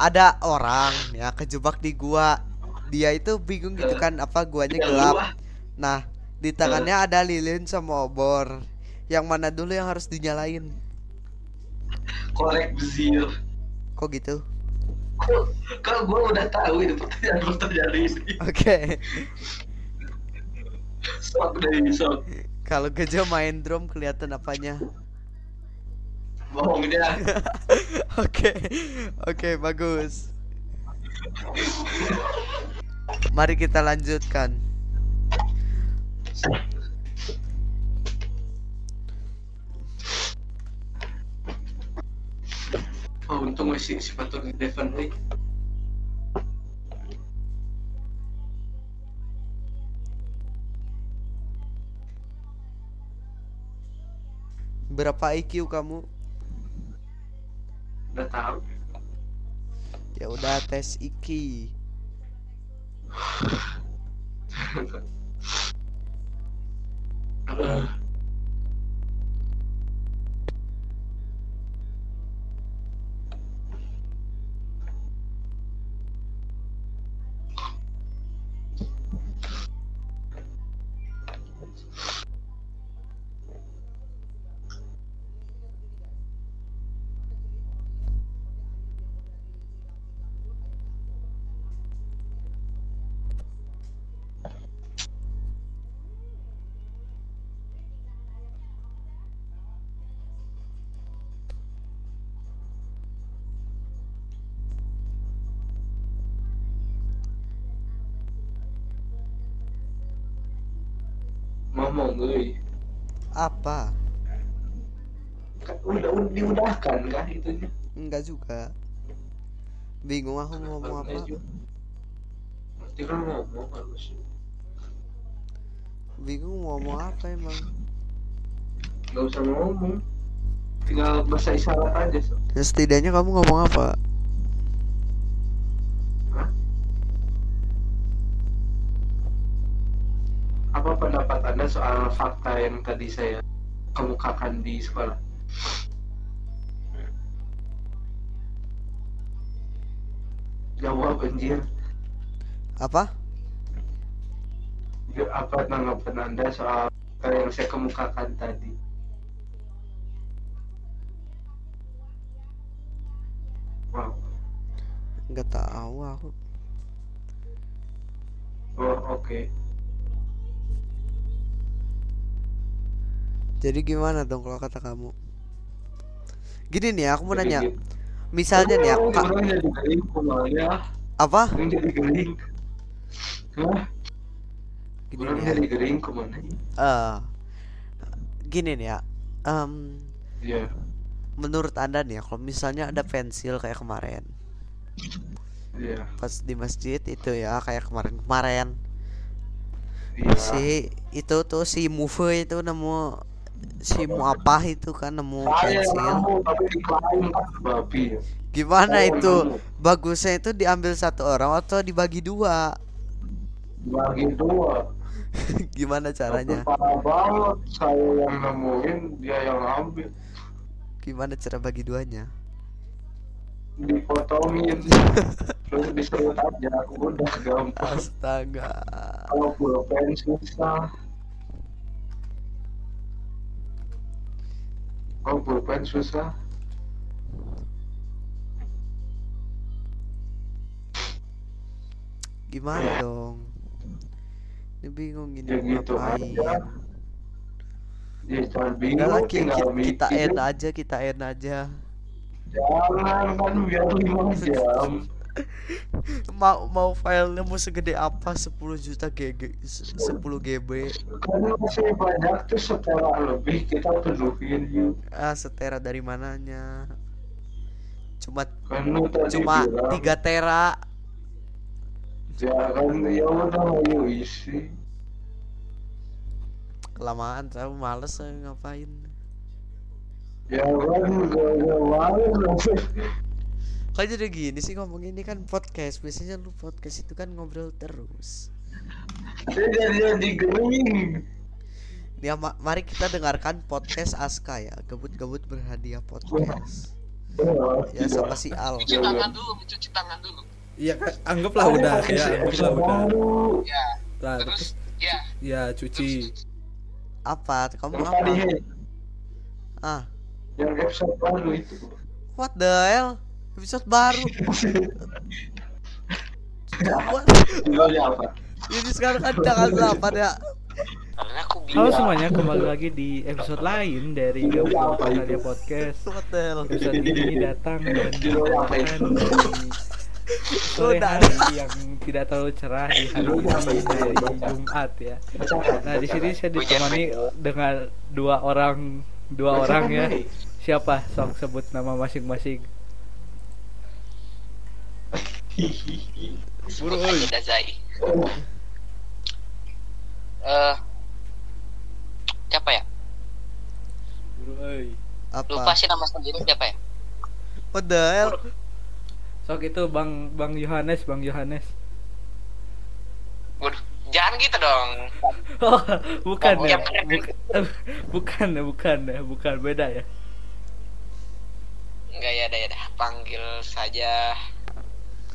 Ada orang ya kejebak di gua. Dia itu bingung gitu kan apa guanya
Ya,
gelap.
ah.
Nah, di tangannya ada lilin sama obor. Yang mana dulu yang harus dinyalain?
korek bezir.
Kok gitu?
Kok, gue udah tahu itu pertanyaan-pertanyaan ini.
Oke.
Sok deh, sok.
Kalau gajah main drum kelihatan apanya?
Bohong dia. *laughs*
Oke, oke bagus. Mari kita lanjutkan.
Oh, untung masih si Patur di Devon nih.
Berapa IQ kamu?
Udah tahu.
Ya udah tes IQ.
Eh, *laughs* ngomong euy.
Apa?
Kan Udah, udah diudahkan kah itunya?
Enggak juga. Bingung aku mau ngomong apa.
Nanti kan ngomong harus.
Bingung mau ngomong apa emang.
Gak usah ngomong. Tinggal bahasa isyarat aja. So.
Ya setidaknya kamu ngomong apa?
Anda soal fakta yang tadi saya kemukakan di sekolah? Jawab anjir.
Apa?
Ya, Apa tanggapan Anda soal fakta yang saya kemukakan tadi? Wow.
Enggak tahu aku.
Oh, oke.
Jadi gimana dong kalau kata kamu? Gini nih, aku mau
Jadi
nanya.
gitu.
Misalnya nih
Oh,
Kak, apa?
Jadi geling. Hah?
Gini
Orang
nih
jadi geling ke mana?
Eh, gini nih ya. Em,
Iya.
menurut anda nih ya, kalau misalnya ada pensil kayak kemarin,
Iya.
pas di masjid itu ya kayak kemarin-kemarin,
Iya.
si itu tuh si Move itu nemu si mu apa itu kan nemu pensil.
kan.
Gimana
yang
itu?
nemu.
Bagusnya itu diambil satu orang atau dibagi dua?
Bagi dua. *laughs*
Gimana caranya?
Parah banget. Saya yang nemuin, dia yang ambil.
Gimana cara bagi duanya?
Dipotongin. *laughs* Terus diserut aja. Udah gampang.
Astaga.
Kalau pulpen susah. Kalau pulpen susah.
Gimana
Ya.
dong? Ini bingung ini
Ya gitu
ngapain.
aja. Ya
Udah
bingung,
ki- kita
mikir.
end aja, kita end aja.
Jangan kan biar lima jam.
Mau mau filenya mau segede apa 10 juta se- 10 GB.
Karena masih banyak tuh setara lebih kita penuhin yuk.
Ah, setera dari mananya? Cuma
Kan
cuma 3 tera.
Jangan ya udah ayo isi.
Kelamaan, saya males saya ngapain.
Ya kan gak gak mau
Kok jadi gini sih ngomong ini kan podcast Biasanya lu podcast itu kan ngobrol terus
Saya jadi jadi.
Ya ma- mari kita dengarkan podcast Aska ya Gebut-gebut berhadiah podcast Ya sama si Al
Cuci tangan dulu, cuci tangan dulu.
Iya, Kak, anggaplah udah ya, anggaplah udah.
Ya,
Lah,
terus
terus
ya,
ya cuci.
Apa? Kamu apa? Ah
yang episode baru itu.
What the hell? Episode baru? Ini sekarang kan tanggal 8 ya
karena aku
Halo semuanya, kembali lagi di episode lain dari Karya Podcast.
Hell?
Episode ini datang dan
Judulnya apa
dibawakan
itu?
di sore
Udah.
hari yang tidak terlalu cerah di hari ini dari Jumat ya. Nah di sini saya ditemani dengan dua orang dua orang ya. Siapa? Sok sebut nama masing-masing.
Sebut aja. Dazai. Eh, siapa ya?
Buru, euy.
Lupa
Apa?
sih nama sendiri siapa ya?
What the hell?
Sok itu Bang Bang Yohanes, Bang Yohanes.
Waduh, jangan gitu dong. *laughs*
Oh, bukan
Bang,
ya. *laughs* bukan ya, bukan ya, bukan beda ya.
Enggak ya, ada ya, dah. panggil saja.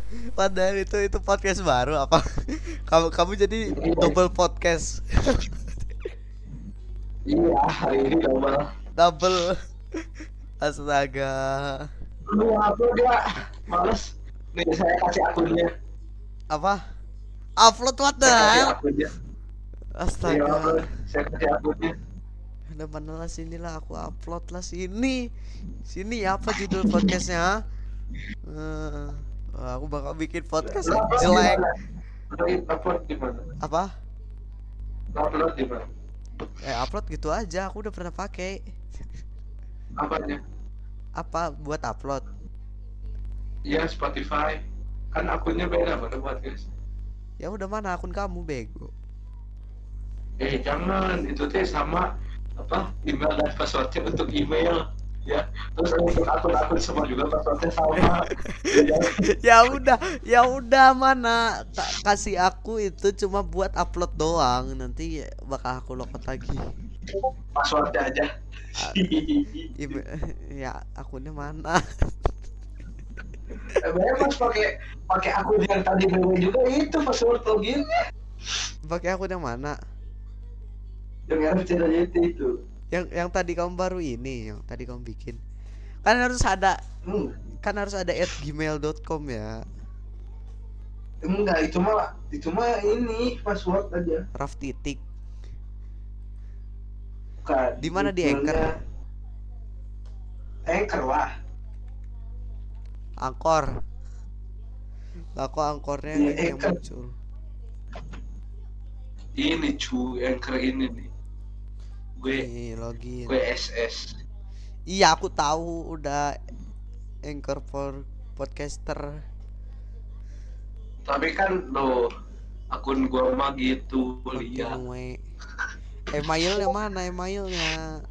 Hell? Itu, itu podcast baru apa? kamu kamu jadi double podcast
Iya, hari ini double.
Double Astaga
Lu upload ya? Males. Nih saya kasih akunnya.
Apa? Upload what the hell?
Iya,
Astaga
upload. Saya kasih akunnya.
Udah mana lah sini lah aku upload lah sini Sini apa judul podcastnya Eh, wah, Aku bakal bikin podcast yang jelek
mana? Upload- Upload di mana?
Apa?
Upload di mana?
Eh upload gitu aja aku udah pernah pakai
Apanya?
Apa buat upload
Iya Spotify. Kan akunnya beda pada buat guys.
Ya udah mana akun kamu bego
Eh jangan, itu teh sama apa email dan passwordnya untuk email ya terus akun-akun semua juga passwordnya sama. *laughs* Ya,
udah ya udah mana Ka- kasih aku itu cuma buat upload doang. Nanti bakal aku login lagi.
Passwordnya aja.
Ime- ya akunnya mana?
Sebenarnya mas pakai pakai akun yang tadi gue juga. Itu password login.
Pakai akun yang mana?
Yang RFC itu
yang yang tadi kamu baru ini yang tadi kamu bikin. Kan harus ada
hmm.
kan harus ada at gmail.com ya.
Enggak itu mah itu mah ini password aja.
Raf titik.
Bukan
Di mana di Anchor?
Anchor lah.
Angkor. Lah kok angkornya ini yang muncul?
Ini cu Anchor ini nih gue
login
gue SS
iya aku tahu udah anchor for podcaster
tapi kan lo akun gua mah gitu lihat
Gue. Emailnya mana emailnya?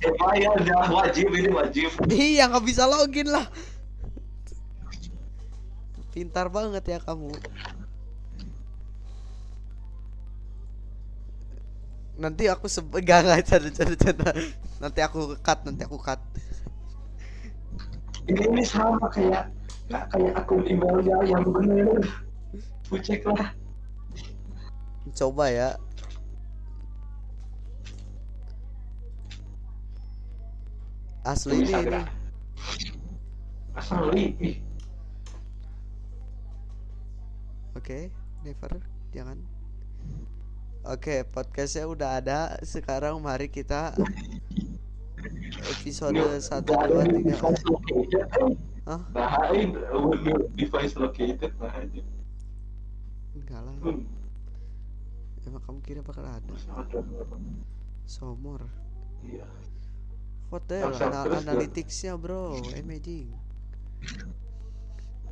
Ya udah wajib ini wajib
Iya nggak bisa login lah. Pintar banget ya kamu. Nanti aku *laughs* canda canda canda. Nanti aku cut nanti aku cut.
ini ini sama kayak nggak kayak akun emailnya yang bener cek lah
Coba ya. Asli ini, ini.
asli
Oke, never, jangan. Oke, podcastnya udah ada. Sekarang mari kita episode satu dua tiga. Hah?
when device located aja
Enggak lah.
hmm.
Emang kamu kira bakal ada? Somor.
iya
What the hell?
Yang
Ana-
terus,
analyticsnya bro, amazing.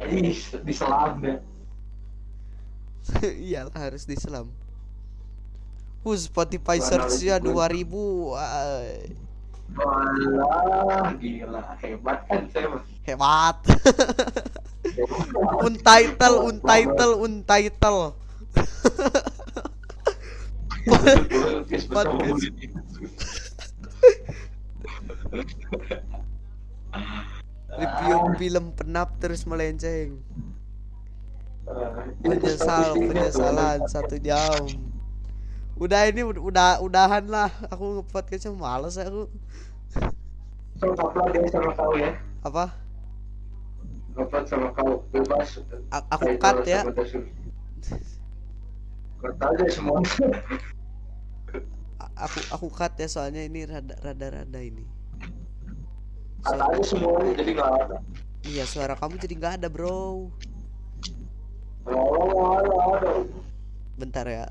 ih diselam deh *laughs*
Iyalah harus diselam. Uh, Spotify search-nya
gue.
2000. ay.
Walah, gila, hebat kan saya.
Hebat. *laughs*
Podcast
Podcast.
murid itu.
Review film penap terus melenceng. Menyesal,
statistiknya tuh,
penyesalan satu jam. Udah ini ud- udah udahan lah. Aku nge-podcastnya males aku.
So, upload ya sama kau ya.
Apa?
Upload sama kau bebas.
A- aku cut ya.
sama. Cut aja semua.
Aku aku cut ya soalnya ini rada rada rada ini.
Cut aja semuanya jadi nggak ada.
Iya suara kamu jadi nggak ada bro.
Oh, ada.
Bentar ya.